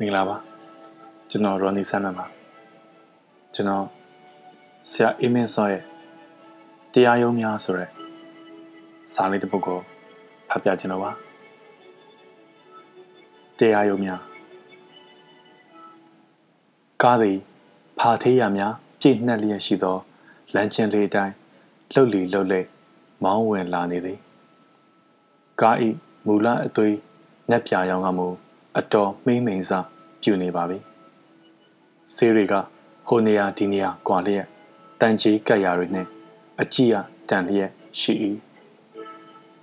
မင်္ဂလာပါကျွန်တော်ရော်နီဆန်နပါကျွန်တော်ဆရာအေးမင်းစောရဲ့တရားရုံးများဆိုရက်စာလေးတစ်ပုဒ်ကိုဖတ်ပြခြင်းတော့ပါတရားရုံးများကားသည်ဖာသေးရများပြည့်နှက်လျက်ရှိသောလမ်းချင်းလေးတိုင်းလှုပ်လီလှုပ်လက်မောင်းဝင်လာနေသည်ကားဤမူလအသွေးနက်ပြာရောင်ကမူ အတော်မိမ့်မိန်စပြူနေပါပြီဆေးတွေကဟိုနေရာဒီနေရာကွာလျက်တန်ကြီးကက်ရာတွေနဲ့အကြည့်ရတန်လျက်ရှိ၏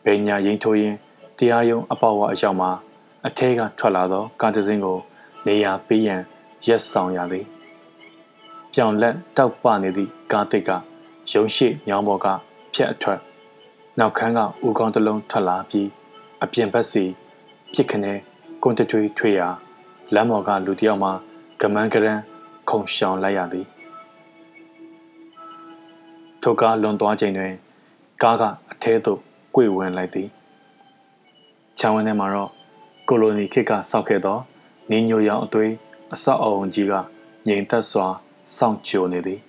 ဘယ်ညာရင်ထိုးရင်တရားရုံးအပေါ်ဝအရောက်မှာအထဲကထွက်လာသောကားတစ်စင်းကို နေရာပေးရန်ရက်ဆောင်ရသည်ပြောင်လက်တောက်ပနေသည့်ကားတစ်ကရုံရှိညောင်းဘော်ကဖြက်အထွက်နောက်ခန်းကဦးကောင်းတစ်လုံးထွက်လာပြီးအပြင်ဘက်စီပြစ်ခနဲ ကွန်တထွေးထွေးရာလမ်းပေါ်ကလူတယောက်မှကမန်းကရန်ခုံရှောင်လိုက်ရသည်ထိုကားလွန်သွားချိန်တွင်ကားကအထဲသို့ကွေဝင်လိုက်သည်ချောင်းဝင်းထဲမှာတော့ကိုလိုနီခေတ်ကစောက်ခဲ့သောနင်းညိုရောင်အသွေးအဆောက်အအုံကြီးကငြိမ်သက်စွာစောင့်ကြိုနေသည်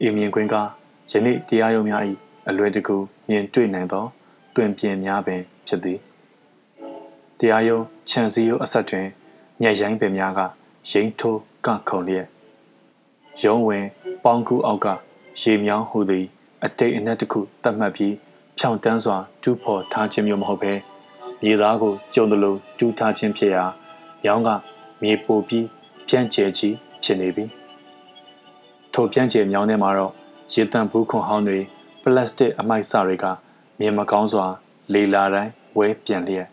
အင်းမြင်ကွင်းကယနေ့တရားရုံးများ၏အလွယ်တကူမြင်တွေ့နိုင်သောတွင်ပြင်များပင်ဖြစ်သည် တရားရုံးခြံစည်းရိုးအဆက်တွင်ညက်ရိုင်းပင်များကရိမ့်ထိုးကခုန်လျက်ရုံးဝင် ပေါင်းကူအောက်ကရေမြောင်းဟူသည် အတိတ်အနက်တစ်ခုတတ်မှတ်ပြီးဖြောင်တန်းစွာတူးဖော်ထားခြင်းမျိုးမဟုတ်ဘဲမြေသားကိုကျုံတယ်လို့တူးထားခြင်းဖြစ်ရာရောင်းကမြေပိုပြီးပြန့်ကျဲကြီးဖြစ်နေပြီထိုပြန့်ကျဲမြောင်းထဲမှာတော့ရေတန့်ဘူးခွန်ဟောင်းတွေပလတ်စတစ်အမိုက်စတွေကမြေမကောင်းစွာ လေလာတိုင်းဝဲပြန်လျက်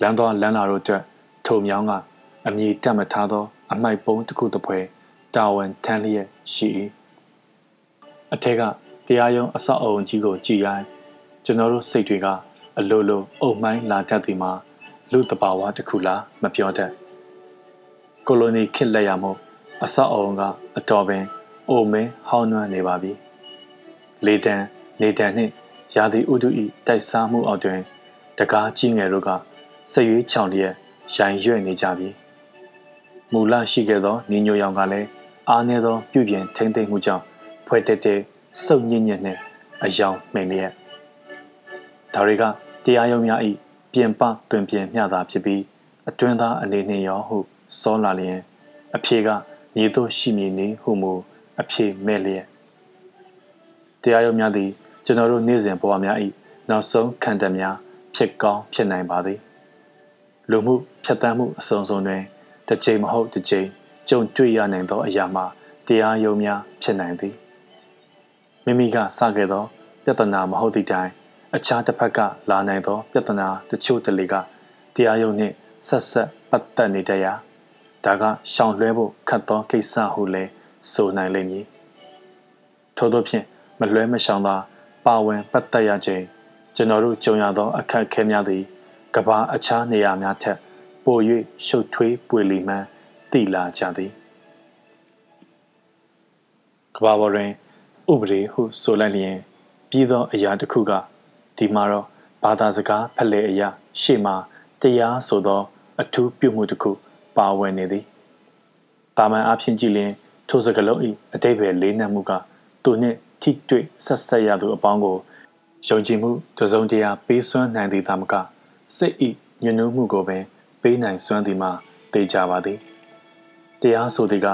လမ်းသွားလမ်းလာတို့အတွက်ထိုမြောင်းကအမြည်တက်မထားသော အမိုက်ပုံးတစ်ခုတစ်ဖွဲတာဝန်ထမ်းလျက်ရှိ၏အထက်ကတရားရုံးအဆောက်အအုံကြီးကိုကြည်ရိုင်းကျွန်တော်တို့စိတ်တွေကအလိုလိုအုံမိုင်းလာတတ်သည်မှာလူတဘာဝတစ်ခုလားမပြောတတ်ကိုလိုနီခစ်လက်ရမို့အဆောက်အအုံကအတော်ပင်အိုမင်းဟောင်းနှွမ်းနေပါပြီလေတံနေတံနှင့်ရာသီဥတုဤတိုက်စားမှုအောက်တွင် တကားကြီးငယ်တို့က စရွေးချောင်လျက်ရိုင်ရွဲ့နေကြပြီမူလရှိခဲ့သောနီညိုရောင်ကလည်းအားနည်းသောပြုပြင်ထိမ့်သိမ့်မှုကြောင့်ဖွဲ့တက်တဲ့စုပ်ညစ်ညစ်နဲ့အယောင်မှိန်လျက်ဒါတွေကတရားရုံးများ၏ပြင်ပတွင်ပြင်မျှတာဖြစ်ပြီးအတွင်းသားအနေနဲ့ရောဟုစောလာလျင်အဖြေကညီတို့ရှိမည်နေဟုမူအဖြေမဲ့လျက်တရားရုံးများသည်ကျွန်တော်တို့နေ့စဉ်ဘဝများ၏နောက်ဆုံးခံတက်များဖြစ်ကောင်းဖြစ်နိုင်ပါသည် လူမှုဖြတ်တန်းမှုအစုံစုံတွင်တစ်ချိန်မဟုတ်တစ်ချိန်ကြုံတွေ့ရနိုင်သောအရာမှာတရားယုံများဖြစ်နိုင်သည်မိမိကစခဲ့သောပြဿနာမဟုတ်သည့်တိုင်အခြားတစ်ဖက်ကလာနိုင်သောပြဿနာတချို့တလေကတရားယုံနှင့်ဆက်ဆက်ပတ်သက်နေတတ်ရာဒါကရှောင်လွှဲဖို့ခတ်သောကိစ္စဟုလည်းဆိုနိုင်လိမ့်မည်ထို့သောဖြင့်မလွှဲမရှောင်သာပါဝင်ပတ်သက်ရခြင်းကျွန်တော်တို့ကြုံရသောအခက်အခဲများသည် ကဘာအခြားနေရာများထက်ပို၍ရှုပ်ထွေးပွေလီမှန်းသိလာကြသည်ကဘာပေါ်တွင်ဥပဒေဟုဆိုလိုက်လျင်ပြီးသောအရာတစ်ခုကဒီမှာတော့ဘာသာစကားဖလှယ်အရာရှေ့မှာတရားဆိုသောအထူးပြုမှုတစ်ခုပါဝင်နေသည်။တာမန်အဖြစ်ကြည့်လျင်ထိုစကလုံး၏အတိတ်ပဲလေးနက်မှုကသူနှင့်ထိတွေ့ဆက်ဆက်ရသူအပေါင်းကိုယုံကြည်မှုတစုံတရာပေးစွမ်းနိုင်သည်သာမက စိတ်ဤညှဉ်းနှုံးမှုကိုပင်ပေးနိုင်စွမ်းသည်မှာသိကြပါသည်တရားဆိုသည်က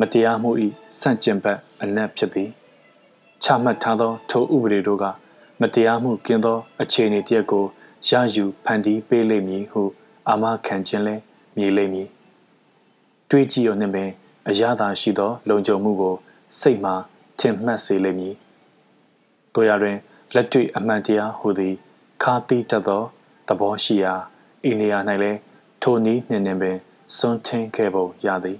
မတရားမှုဤဆန့်ကျင်ဘက်အနက်ဖြစ်သည်ချမှတ်ထားသောထိုဥပဒေတို့ကမတရားမှုကင်းသောအခြေအနေတရက်ကိုရယူဖန်တီးပေးလိမ့်မည်ဟုအာမခံခြင်းလဲမြည်လိမ့်မည်တွေးကြည့်ရနှင့်ပင်အရသာရှိသော လုံခြုံမှုကို စိတ်မှထင်မှတ်စေလိမ့်မည်တို့ရတွင်လက်တွေ့အမှန်တရားဟူသည်ခါတိတတ်သော သဘောရှိရာအိနေယာ၌လည်းထိုနည်းနှင့်နှင့်ပင်စွန့်ထင်းခဲ့ပုံရသည်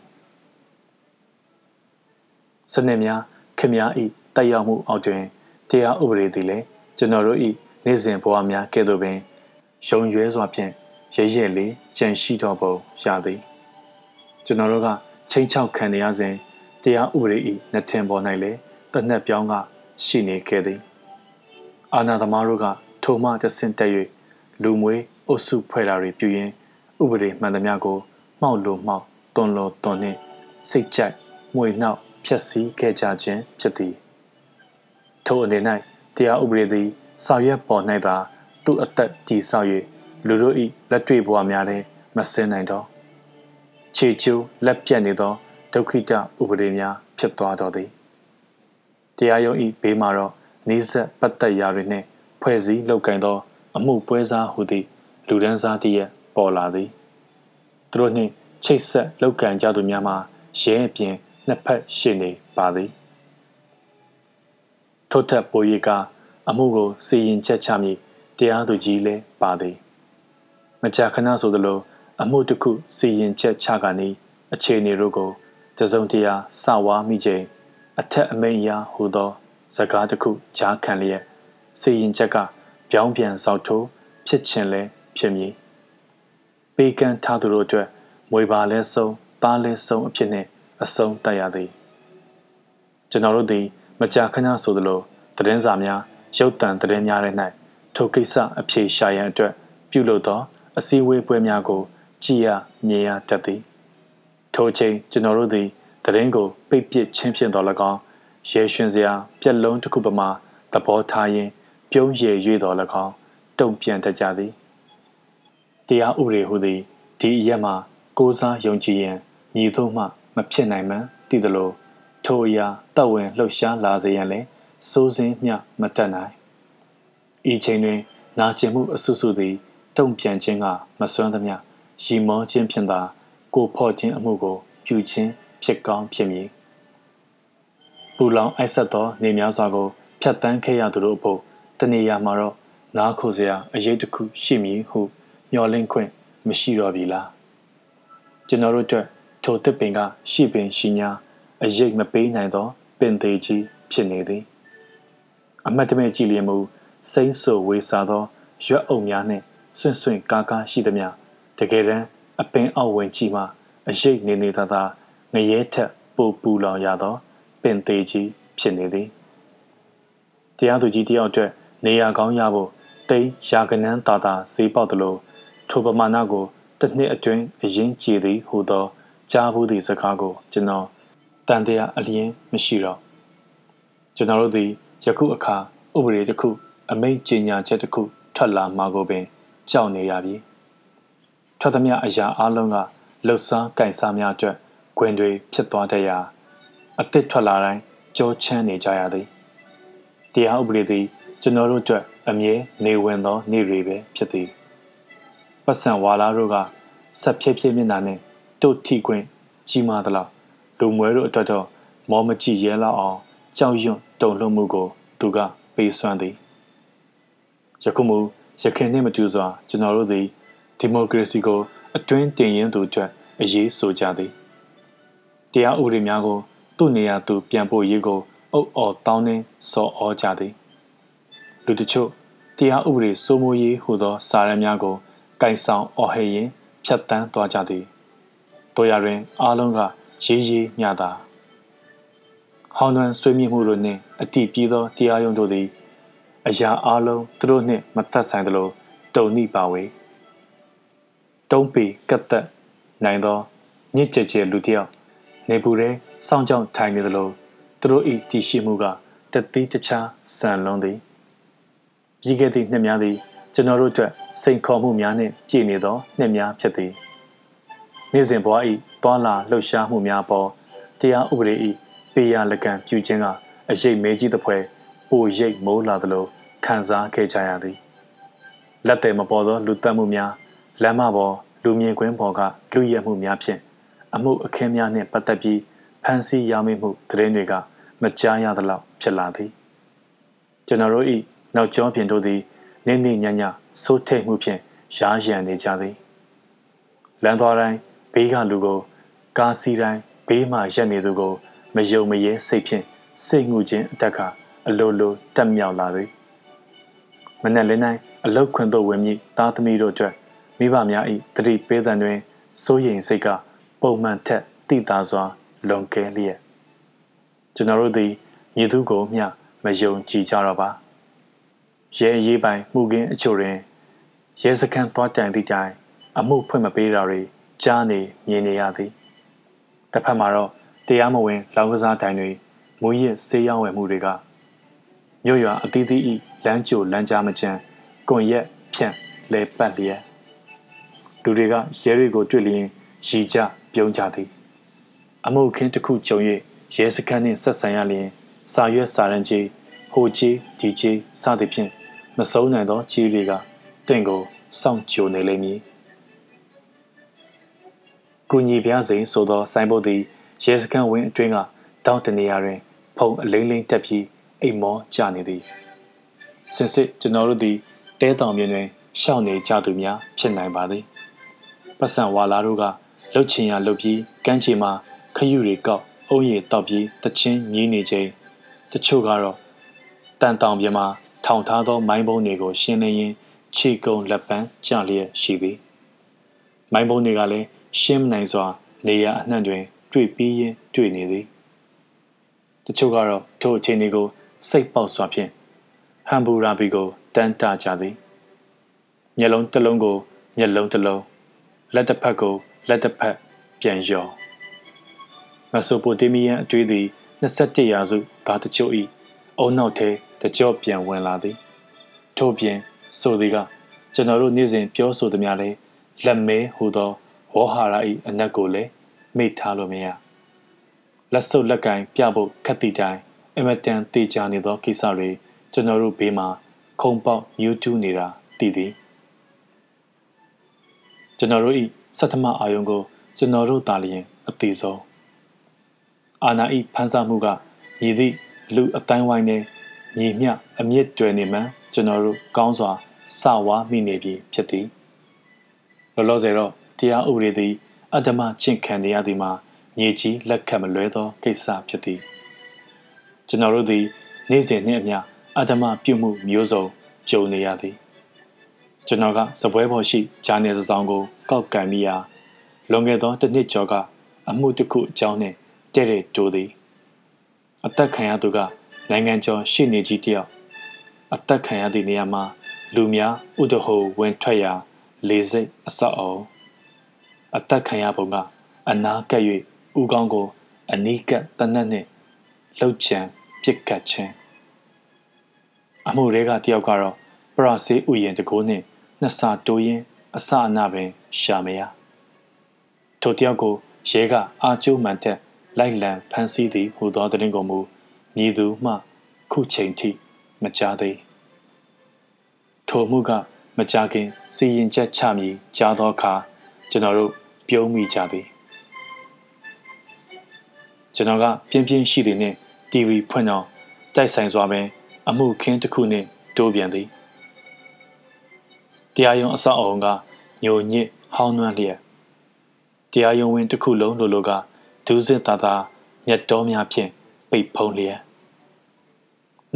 စနစ်များခမည်းဤတက်ရောက်မှုအောက်တွင်တရားဥပဒေသည်လည်းကျွန်တော်တို့ဤနေ့စဉ်ဘဝများကဲ့သို့ပင်ယုံရွဲစွာဖြင့်ရဲရဲလေးကြံရှိတော်ပုံရသည်ကျွန်တော်တို့ကချိန်ချောက်ခံရစဉ်တရားဥပဒေဤနှစ်ထင်ပေါ်၌လည်းတနက်ပြောင်းကရှိနေခဲ့သည်အာနာသမားတို့ကထိုမှတဆင့်တက်၍ လူမွေးအုပ်စုဖွဲ့တာတွေပြုရင်းဥပဒေမှန်သမျှကိုမှောက်လိုမှောက်တွန်လိုတွန်နှင့်စိတ်ကြိုက်မွေနှောက်ဖြက်စီးခဲ့ကြခြင်းဖြစ်သည်ထိုအနေ၌တရားဥပဒေသည်ဆောင်ရွက်ပေါ်၌ပါသူ့အသက်တည်ဆောက်၍လူတို့၏လက်တွေ့ဘဝများတွင်မစင်နိုင်တော့ခြေကျိုးလက်ပြတ်နေသောဒုက္ခိတဥပဒေများဖြစ်သွားတော်သည်တရားရုံး၏ဘေးမှာတော့နေဆက်ပတ်သက်ရာတွေနှင့်ဖွဲ့စည်းလုပ်ကင်သော အမှုပွဲစားဟုသည့်လူဒန်းစားတည်းရပေါ်လာသည်သူတို့နှင့်ချိတ်ဆက်လောက်ကံကြသူများမှာရဲအပြင်နှစ်ဖက်ရှိနေပါသည်ထို့ထက်ပို၍ကအမှုကိုစီရင်ချက်ချမည်တရားသူကြီးလည်းပါသည်မကြာခဏဆိုသလိုအမှုတစ်ခုစီရင်ချက်ချကနီးအခြေအနေတို့ကိုတစုံတရာစဝါမိချိန်အထက်အမိန်အရာဟူသောစကားတစ်ခုကြားခံလျက်စီရင်ချက်က ပြောင်းပြန်ဆောက်ထိုးဖြစ်ခြင်းလဲဖြစ်မည်ပေးကမ်းထားသူတို့အတွက်မွေပါလဲဆုံးသားလဲဆုံးအဖြစ်နဲ့အဆုံးတတ်ရသည်ကျွန်တော်တို့သည် မကြာခဏဆိုသလိုသတင်းစာများရုပ်သံသတင်းများထဲ၌ထိုကိစ္စအဖြေရှာရန်အတွက်ပြုလုပ်သော အစည်းအဝေးပွဲများကို ကြည်ရမြင်ရတတ်သည်ထိုအချိန်ကျွန်တော်တို့သည်သတင်းကိုပိတ်ပစ်ချင်းဖြင့်တော်၎င်းရဲရွှင်စရာ ပြက်လုံးတစ်ခုပမာသဘောထားရင်း ပြုံးရည်၍တော်၎င်းတုံ့ပြန်တတ်ကြသည်တရားဥပဒေဟုသည်ဒီအရက်မှာကိုးစားယုံကြည်ရန်ညီတို့မှမဖြစ်နိုင်မှန်းသိသလိုထိုအရာတဝင်လှုပ်ရှားလာစေရန်လည်းစိုးစင်းမျှမတတ်နိုင်ဤချိန်တွင် နာကျင်မှုအဆုစုသည်တုံ့ပြန်ခြင်းကမစွမ်းသမျှရီမောခြင်းဖြင့်သာကိုဖော့ခြင်းအမှုကိုပြုခြင်းဖြစ်ကောင်းဖြစ်မည်ပူလောင်အိုက်ဆက်သောနေများစွာကိုဖြတ်တန်းခဲ့ရသူတို့အဖို့ တနေရာမှာတော့နားခိုစရာအရေးတစ်ခုရှိမည်ဟုမျှော်လင့်ခွင့်မရှိတော့ပြီလားကျွန်တော်တို့အတွက်ထိုတစ်ပင်ကရှိပင်ရှိညာအရေးမပေးနိုင်သောပင်သေးကြီးဖြစ်နေသည်အမတ်တမဲ့ကြည်လျင်မူစိမ့်ဆူဝေစာသောရွက်အုံများနှင့်ဆွန့်ဆွန့်ကားကားရှိသည်များတကယ်တမ်းအပင်အောက်ဝင်ကြီးမှအရေးနေနေသာသာငရဲထက်ပိုပူလောင်ရသောပင်သေးကြီးဖြစ်နေသည်တရားသူကြီးတယောက်အတွက် နေရာကောင်းရဖို့တိန်ရာကနန်းတာတာဈေးပေါက်သလိုထိုပမာဏကိုတစ်နှစ်အတွင်းအရင်ကြည်သည်ဟူသောကြားဘူးသည့်စကားကိုကျွန်တော်တန်တရားအလျင်းမရှိတော့ကျွန်တော်တို့သည်ယခုအခါဥပဒေတစ်ခု အမိန့်ကြေညာချက်တစ်ခုထွက်လာမှာကိုပင်ကြောက်နေရပြီထွက်သမျှအရာအလုံးကလှုပ်ရှားကြိုင်စားများအတွက်ခွင်တွေဖြစ်သွားတဲ့ရာအသစ်ထွက်လာတိုင်းကြောချမ်းနေကြရသည်တရားဥပဒေသည် ကျွန်တော်တို့အတွက်အမြဲနေဝင်သောနေ့တွေပဲဖြစ်သည်ပတ်စံဝါလာတို့ကဆက်ဖြည့်ဖြည့်မျက်နှာနဲ့တို့ထီခွင့်ကြီးမားသလောက်လူမွဲတို့အတွက်တော့မောမကြည့်ရဲလောက်အောင်ကြောက်ရွံ့တုန်လှုပ်မှုကိုသူကပေးစွမ်းသည်ယခုမူရခင်နှင့်မတူစွာကျွန်တော်တို့သည်ဒီမိုကရေစီကိုအတွင်းတင်ရင်သူအတွက်အရေးဆိုကြသည်တရားဥပဒေများကိုသူ့နေရာသူပြန်ဖို့ရေးကိုအုပ်အော်တောင်းနှင်းစော်ဩကြသည် လူတချို့တရားဥပဒေစိုးမိုးရေးဟူသောစာရန်များကိုကင်ဆောင်အော်ဟစ်ရင်ဖြတ်တန်းသွားကြသည်တို့ရတွင်အားလုံးကရေးရေးညတာဟောင်းနှံဆွေးမြေ့မှုတို့နှင့်အတိပြေသောတရားရုံးတို့သည်အရာအလုံးသူတို့နှင့်မသက်ဆိုင်သလိုတုံနိပါဝေတုံးပေကတ်သက်နိုင်သောညစ်ကြဲကြဲလူတယောက်နေပူရဲစောင်းကြောင်ထိုင်နေသလိုသူတို့၏တည်ရှိမှုကတတိတခြားဆန်လွန်သည် ပြီးခဲ့သည့်နှစ်များသည်ကျွန်တော်တို့အတွက်စိန်ခေါ်မှုများနှင့်ပြည့်နေသောနှစ်များဖြစ်သည်နေ့စဉ်ဘဝ၏သွာလာလှုပ်ရှားမှုများပေါ်တရားဥပဒေ၏ပေးရလကံပြုခြင်းကအရေးမဲကြီးသဖွယ်ပိုရိပ်မိုးလာသလိုခံစားခဲ့ကြရသည်လက်တယ်မပေါ်သောလူတက်မှုများလမ်းမပေါ်လူမြင်ကွင်းပေါ်ကလူရဲမှုများဖြင့်အမှုအခင်းများနှင့်ပတ်သက်ပြီးဖန်ဆီးရမိမှုသတင်းတွေကမကြားရသလောက်ဖြစ်လာသည်ကျွန်တော်တို့၏ နောက်ကျောပြင်တို့သည်နေနေညညစိုးထိတ်မှုဖြင့်ရားရန်နေကြသည်လမ်းသွားတိုင်းဘေးကလူကို ကားစီးတိုင်းဘေးမှရက်နေသူကို မယုံမရဲစိတ်ဖြင့်စိတ်ငူခြင်းအတက်ကအလိုလိုတက်မြောက်လာသည်မနက်လင်းတိုင်းအလုတ်ခွင်သို့ဝင်မိသားသမီးတို့အတွက်မိဘများ၏တတိပေးသံတွင်စိုးရိမ်စိတ်ကပုံမှန်ထက်တိတာစွာလွန်ကဲလျက်ကျွန်တော်တို့သည်ညီသူကိုမျှမယုံကြည်ကြတော့ပါ ရဲအရေးပိုင်မှုကင်းအချို့တွင်ရဲစခန်းသွားတိုင်သည့်တိုင်အမှုဖွင့်မပေးတာတွေကြားနေမြင်နေရသည်တစ်ဖက်မှာတော့တရားမဝင်လောင်ကစားတိုင်တွေမူရစ်ဆေးရောင်းဝယ်မှုတွေကမြို့ရွာအသီးသီးဤလမ်းကြိုလမ်းကြားမချမ်းကွန်ရက်ဖြန့်လဲပတ်လျက်လူတွေကရဲတွေကိုတွေ့လျင်ရီကြပြုံးကြသည် အမှုခင်းတစ်ခုကြုံ၍ရဲစခန်းနှင့်ဆက်ဆံရလျင်စာရွက်စာရန်ကြီးဟိုကြီးဒီကြီးစသဖြင့် မဆုံးနိုင်သောကြီးတွေကတင့်ကိုစောင့်ကြိုနေလိမ့်မည်ကုညီပြားစိန်ဆိုသောစိုင်းဘုတ်သည်ရဲစခန်းဝင်းအတွင်းကတောင်းတနေရာတွင် ဖုံအလိမ့်လိမ့်တက်ပြီးအိမ်မောကျနေသည်စင်စစ်ကျွန်တော်တို့သည်တဲတောင်မြင်တွင်ရှောက်နေကြသူများဖြစ်နိုင်ပါသည်ပတ်စံဝါလာတို့ကလှုပ်ချင်ရလှုပ်ပြီးကမ်းခြေမှာခယူတွေကောက်အုံးရည်တောက်ပြီးတချင်းမြည်နေချိန်တချို့ကတော့တန်တောင်ပြမှာ ထောင်ထားသော မိုင်းဘုံတွေကို ရှင်းလင်းရင်းခြေကုံလက်ပန်းကျလျက်ရှိသည်မိုင်းဘုံတွေကလည်းရှင်းမနိုင်စွာ နေရအနှံ့တွင် တွေ့ပြီးရင်တွေ့နေသည်တချို့ကတော့ထိုအခြေအနေကို စိတ်ပေါက်စွာဖြင့်ဟမ်ဘူရာဘီကိုတန်းတကြသည်မျက်လုံးတစ်လုံးကိုမျက်လုံးတစ်လုံးလက်တစ်ဖက်ကိုလက်တစ်ဖက်ပြန်လျော်မက်ဆိုပိုတေးမီးယန်အတွေ့အသည်21ရာစုသားတချို့၏အုံနောက်ထဲ တကြော့ပြန်ဝင်လာသည်ထို့ပြင်ဆိုသည်ကကျွန်တော်တို့နေ့စဉ်ပြောဆိုသမျှလဲလက်မဲဟူသောဝေါ်ဟာရ၏အနက်ကိုလည်းမိထားလို့မရလက်စုပ်လက်ကင်ပြဖို့ခက်တီတိုင်းအမတန်တေချာနေသောကိစ္စတွေကျွန်တော်တို့ဘေးမှာခုံပေါက်မြူးတူးနေတာတည်သည်ကျွန်တော်တို့ဤစက်ထမအာယုံကိုကျွန်တော်တို့တာလျင်အသေးဆုံးအာနာဤဖန်ဆမှုကမြည်သည့်လူအတိုင်းဝိုင်းနဲ့ ညီမျှအမြင့်တွယ်နေမှကျွန်တော်တို့ကောင်းစွာစဝါမိနေပြီဖြစ်သည်လောလောဆယ်တော့တရားဥပဒေသည်အတ္တမချင့်ခံနေရသည်မှာညီကြီးလက်ခံမလွဲသောကိစ္စဖြစ်သည်ကျွန်တော်တို့သည် နေ့စဉ်နှင့်အမျှအတ္တမပြုမှုမျိုးစုံကြုံနေရသည်ကျွန်တော်ကစပွဲပေါ်ရှိဂျာနယ်စဆောင်ကိုကောက်ကန်မိရာလွန်ခဲ့သောတစ်နှစ်ကျော်ကအမှုတစ်ခုအကြောင်းနဲ့တဲ့တဲ့တိုးသည်အသက်ခံရသူက နိုင်ငံကျော်ရှေ့နေကြီးတယောက်အသက်ခံရသည့်နေရာမှာလူများဥဒဟိုဝင်ထွက်ရာလေစိတ်အဆောက်အအုံအသက်ခံရပုံကအနာကပ်၍ဥကောင်းကို အနီးကပ်တနက်နှင့်လှုပ်ချံပြစ်ကတ်ခြင်းအမှုတွေကတယောက်ကတော့ပရဆေးဥယျာဉ်တကိုးနှင့်နှစ်ဆတိုးရင်းအစအနပင်ရှာမရထိုတယောက်ကိုရဲကအာကျိုးမှန်တက်လိုက်လံဖမ်းဆီးသည်ဟူသောတဲ့ရင်ကိုမူ မြည်သူမှ ခုချိန်ထိမကြားသေးထိုမှုက မကြခင်စီရင်ချက်ချမည်ကြားသောအခါကျွန်တော်တို့ပြုံးမိကြသည်ကျွန်တော်ကပြင်းပြင်းရှိသည်နှင့် TV ဖွင့်တော့တိုက်ဆိုင်စွာပင် အမှုခင်းတစ်ခုနှင့်တိုးပြန်သည်တရားရုံးအဆောက်အအုံကညိုညစ်ဟောင်းနှွမ်းလျက်တရားရုံးဝင်တစ်ခုလုံးလိုလိုကဒူးစစ်သားသားမြတ်တော်များဖြင့် ပိတ်ဖုံးလျက်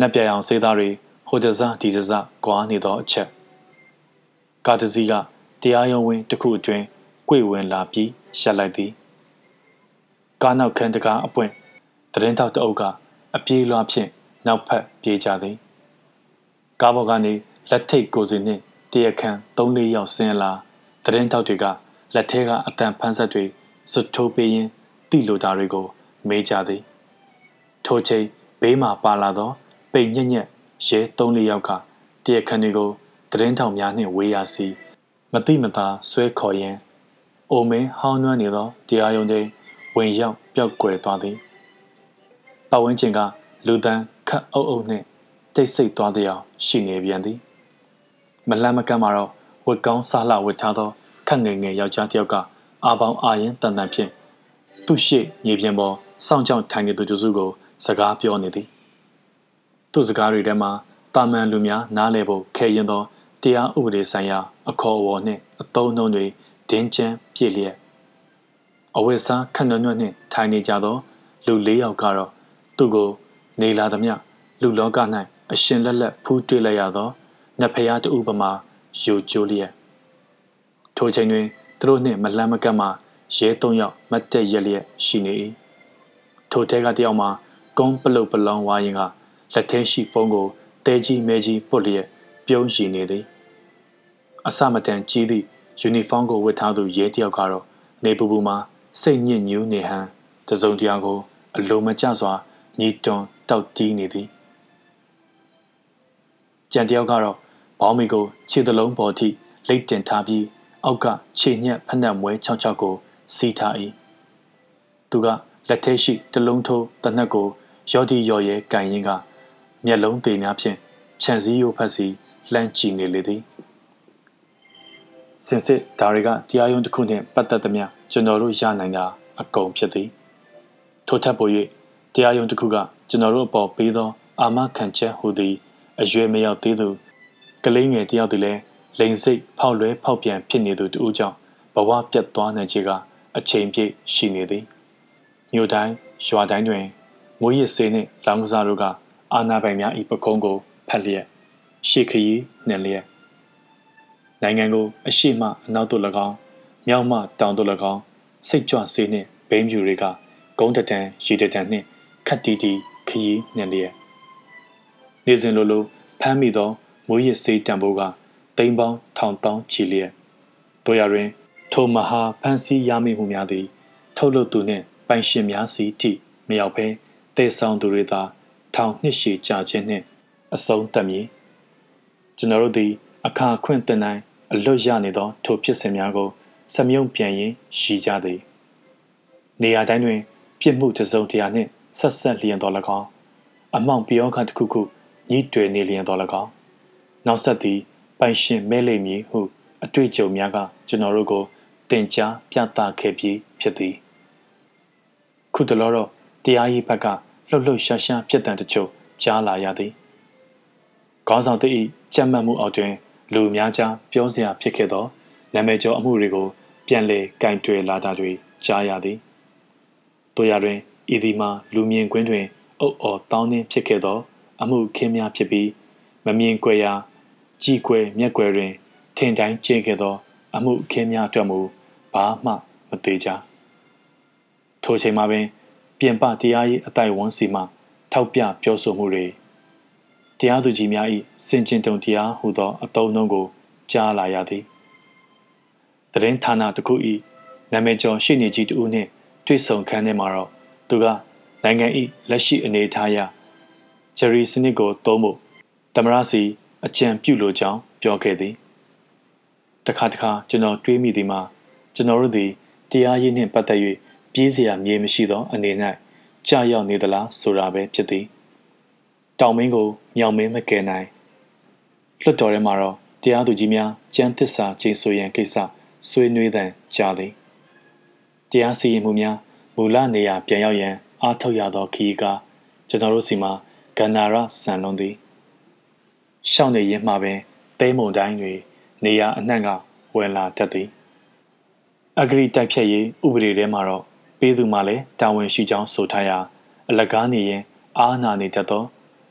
နက်ပြအောင်စေးသားတွေဟိုတစဒီတစကွာနေသောအချက်ကာတစီကတရားရုံးဝင်တစ်ခုအတွင်းကြွေဝင်လာပြီးရှက်လိုက်သည်ကားနောက်ခန်းတကားအပွင့်တရင်တောက်တအုပ်ကအပြေးလွှားဖြင့်နောက်ဖက်ပြေးကြသည်ကားပေါ်ကနေလက်ထိတ်ကိုစီနှင့်တရခန့်၃လေးယောက်ဆင်းလာတရင်တောက်တွေကလက်ထဲကအတန်ဖန်းဆက်တွေစွတ်ထိုးပေးရင်းတိလိုတာတွေကိုမေးကြသည် ထိုချိန်ဘေးမှပါလာသောပိန်ညက်ညက်ရဲ၃လေးယောက်ကတရခန့်တွေကိုတရင်ထောင်များနှင့်ဝေးရစီမတိမသာဆွဲခေါ်ရင်းအိုမင်းဟောင်းနှွမ်းနေသောတရားရုံးတွေဝင်ရောက်ပျောက်ကွယ်သွားသည်ပတ်ဝန်းကျင်ကလူတန်းခတ်အုပ်အုပ်နှင့်တိတ်ဆိတ်သွားသည်အောင်ရှိနေပြန်သည်မလန့်မကန့်မှာတော့ဝတ်ကောင်းစားလှဝတ်ထားသောခက်ငယ်ငယ်ယောက်ျားတစ်ယောက်ကအာပေါင်းအာရင်တန်တန်ဖြင့်သူ့ရှိမြေပြင်ပေါ်စောင့်ကြောက်ထိုင်နေသူတစုကို စကားပြောနေသည်သူ့စကားတွေထဲမှာတာမန်လူများနားလည်ဖို့ခဲရင်သောတရားဥပဒေဆိုင်ရာအခေါ်အဝေါ်နှင့်အသုံးအနှုန်းတွေဒင်းကျန်းပြည့်လျက်အဝတ်စားခက်နွညွတ်နှင့်ထိုင်နေကြသော လူ၄ယောက်ကတော့သူ့ကို နေလာသမျှလူလောက၌အရှင်လက်လက်ဖူးတွေ့လိုက်ရသောနတ်ဖျားတူပမာယူကျိုးလျက်ထိုချိန်တွင်သူတို့နှင့်မလန့်မကန့်မှရဲသုံးယောက်မတ်တက်ရက်လျက်ရှိနေ၏ထိုထဲကတယောက်မှာ ကုန်းပလုတ်ပလောင်ဝါရင်ကလက်ထဲရှိဖုံးကိုတဲကြီးမဲကြီးပုတ်လျက်ပြုံးရှိနေသည်အစမတန်ကြီးသည့်ယူနီဖောင်းကိုဝတ်ထားသူရဲတယောက်ကတော့နေပူပူမှာစိတ်ညစ်ညူးနေဟန်တစုံတရာကိုအလိုမကျစွာညီတွန်တောက်တီးနေသည်ကြံတယောက်ကတော့ဘောင်းမီကိုခြေသလုံးပေါ်ထိလိတ်တင်ထားပြီးအောက်ကခြေညက်ဖက်နှက်မွဲချောင်းချောက်ကိုစီးထား၏သူကလက်ထဲရှိတလုံးထိုးတနက်ကို ရော့ဒီရော်ရဲကန်ရင်ကမျက်လုံးသေးများဖြင့်ခြံစည်းရိုးဖက်စီလှမ်းကြည့်နေလေသည်စင်စစ်ဒါတွေကတရားရုံးတစ်ခုနှင့်ပတ်သက်သမျှကျွန်တော်တို့ရနိုင်တာအကုန်ဖြစ်သည်ထို့ထက်ပို၍တရားရုံးတစ်ခုကကျွန်တော်တို့အပေါ်ပေးသော အာမခံချက်ဟူသည်အရွယ်မရောက်သေးသူကလေးငယ်တယောက်သည်လည်းလိန်စိတ်ဖောက်လွဲဖောက်ပြန်ဖြစ်နေသူတူကြောင့်ဘဝပြတ်သွားနိုင်ခြေကအချိန်ပြည့်ရှိနေသည်မြို့တိုင်းရွာတိုင်းတွင် မွေးရစေနှင့်လောင်ကစားတို့ကအာနာပိုင်များ၏ပကုံးကိုဖက်လျက်ရှေ့ခရီးနှင်လျက်နိုင်ငံကိုအရှိမအနောက်သို့၎င်းမြောက်မှတောင်သို့၎င်းစိတ်ကြွစေနှင့်ဘိန်းဖြူတွေကဂုံးတတန်ရေတတန်နှင့်ခတ်တီတီခရီးနှင်လျက်နေစဉ်လိုလိုဖမ်းမိသောမွေးရစေးတံပိုးကတိမ်ပေါင်းထောင်တောင်းချီလျက်တို့ရတွင်ထိုမဟာဖန်စီရမိမှုများသည် ထုတ်လုပ်သူနှင့်ပိုင်ရှင်များစီထိမရောက်ဘဲ တေဆောင်သူတွေသာထောင်နှစ်ရှည်ကြာခြင်းနှင့်အဆုံးသတ်မည်ကျွန်တော်တို့သည် အခါခွင့်တင်နိုင်အလွတ်ရနေသော ထိုဖြစ်စဉ်များကိုစမြုံပြန်ရင်ရှိကြသည် နေရာတိုင်းတွင် ပြစ်မှုတစုံတရာနှင့်ဆက်ဆက်လျင်တော်၎င်းအမောင်ပြောခတစ်ခုခုညှိတွယ်နေလျင်တော်၎င်းနောက်ဆက်သည်ပိုင်ရှင်မဲလိမ့်မည်ဟုအတွေ့အကြုံများကကျွန်တော်တို့ကိုတင်ကြားပြသခဲ့ပြီးဖြစ်သည် ခုတလောတော့တရားရေးဘက်က လှုပ်လှုပ်ရှားရှားဖြစ်တဲ့တချို့ကြားလာရသည်ခေါင်းဆောင်တ၏ကြက်မှတ်မှုအောက်တွင် လူများကြားပြောစရာဖြစ်ခဲ့သောနာမည်ကျော်အမှုတွေကိုပြန်လည်ကင်တွယ်လာတာတွေကြားရသည်တို့ရတွင်ဤဒီမှာလူမြင်ကွင်းတွင်အုပ်အော်တောင်းနှင်းဖြစ်ခဲ့သော အမှုခင်းများဖြစ်ပြီးမမြင်ကွယ်ရာကြည်ကွယ်မျက်ကွယ်တွင် ထင်တိုင်းကျဲခဲ့သော အမှုခင်းများအတွက်မူဘာမှမသေးကြထိုချိန်မှာပင် ပြင်ပတရားရေးအတိုင်ဝန်းစီမှထောက်ပြပြောဆိုမှုတွေတရားသူကြီးများ၏စင်ကျင်တုံတရားဟူသောအတုံးနှုံးကိုကြားလာရသည်တရင်ဌာနတစ်ခု၏နာမည်ကျော်ရှိနေကြီးတူနှင့်တွေ့ဆုံခန်းထဲမှာတော့သူကနိုင်ငံ၏လက်ရှိအနေအထားအရဂျယ်ရီစနစ်ကိုသုံးဖို့တမရစီအကြံပြုလိုကြောင်းပြောခဲ့သည်တခါတခါကျွန်တော်တွေးမိသည်မှာကျွန်တော်တို့သည်တရားရေးနှင့်ပတ်သက်၍ ပြေးစရာမြေမရှိသောအနေ၌ကြာရောက်နေသလားဆိုတာပဲဖြစ်သည်တောင်မင်းကိုမြောင်မင်းမကယ်နိုင်လွှတ်တော်ထဲမှာတော့တရားသူကြီးများကျမ်းသစ္စာကျိန်ဆိုရန်ကိစ္စဆွေးနွေးသံကြားသည်တရားစီရင်မှုများမူလနေရာပြန်ရောက်ရန်အားထုတ်ရသောခရီးကကျွန်တော်တို့စီမှာကန္နာရဆန်လွန်သည်ရှောင်းနေရင်မှပင်သိမုံတိုင်းတွင်နေရာအနှံ့ကဝင်လာတတ်သည်အဂရိတိုက်ဖြတ်ရေးဥပဒေထဲမှာတော့ ပေးသူမှလည်းတာဝန်ရှိကြောင်းဆိုထားရာအလကားနေရင်အားနာနေတတ်သော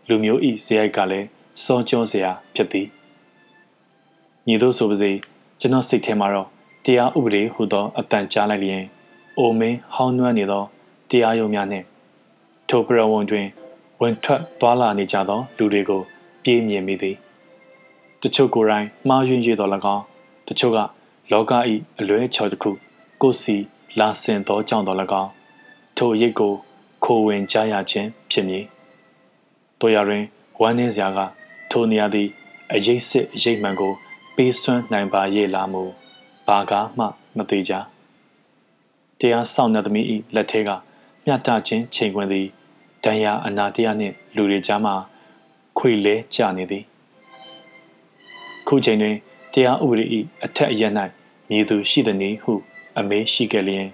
လူမျိုးဤဇယိုက်ကလည်းစောကြောစရာဖြစ်သည်ညီတို့ဆိုပါစေကျွန်တော်စိတ်ထဲမှာတော့တရားဥပဒေဟူသောအတန်ကြားလိုက်လျင်အိုမင်းဟောင်းနွမ်းနေသောတရားရုံးများနှင့်ထိုပရဝုံတွင်ဝင်ထွက်သွားလာနေကြသော လူတွေကို ပြေးမြင်မိသည်တချို့ကိုယ်တိုင်မှားယွင်းရတော်၎င်းတချို့ကလောက၏အလွဲချော်တစ်ခုကိုစီ လာဆင်သောကြောင့်တော်၎င်းထိုရိတ်ကိုခိုဝင်ကြရခြင်းဖြစ်မည်တို့ရတွင်ဝမ်းနည်းစရာကထိုနေရာသည်အရေးစစ်အရေးမှန်ကို ပေးစွမ်းနိုင်ပါရဲ့လားမူဘာကားမှမသေးကြတရားဆောင်တဲ့သမီး၏လက်ထဲကမျှတခြင်းချိန်ခွင်သည်ဒဏ်ရာအနာတရားနှင့်လူတွေကြားမှာခွေလဲကျနေသည်ခုချိန်တွင်တရားဥပဒေ၏အထက်အရ၌မြည်သူရှိသည်နည်းဟု အမေးရှိခဲ့လျင်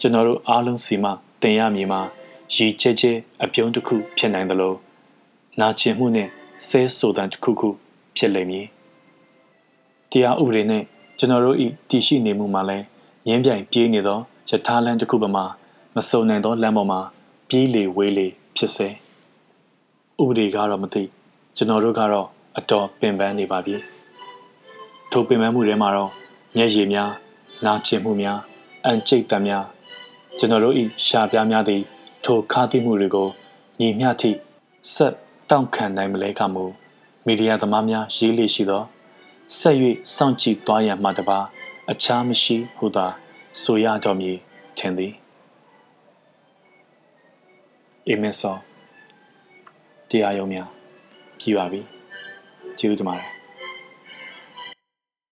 ကျွန်တော်တို့အားလုံးစီမှတင်ရမည်မှာရည်ကျဲကျဲအပြုံးတစ်ခုဖြစ်နိုင်သလိုနာကျင်မှုနှင့်ဆဲဆိုတန်တစ်ခုခုဖြစ်လိမ့်မည်တရားဥပဒေနှင့်ကျွန်တော်တို့၏တည်ရှိနေမှုမှာလည်းရင်းပြိုင်ပြေးနေသောယထာလန်းတစ်ခုပမာမစုံနိုင်သောလမ်းပေါ်မှာပြေးလေဝေးလေဖြစ်စေဥပဒေကတော့မသိကျွန်တော်တို့ကတော့အတော်ပင်ပန်းနေပါပြီထိုပင်ပန်းမှုထဲမှာတော့မျက်ရည်များ နာကျင်မှုများအန်ကျိတ်တံများကျွန်တော်တို့၏ရှားပြားများသည် ထိုခါးသီးမှုတွေကိုညီမျှထိဆက်တောင့်ခံနိုင်မလဲကမူမီဒီယာသမားများရေးလေရှိသောဆက်၍စောင့်ကြည့်သွားရန်မှတပါအခြားမရှိဟုသာဆိုရကြောင့်မြေထင်သည်အေမက်ဆောတရားရုံးများပြပါပြီကျေးဇူးတင်ပါတယ်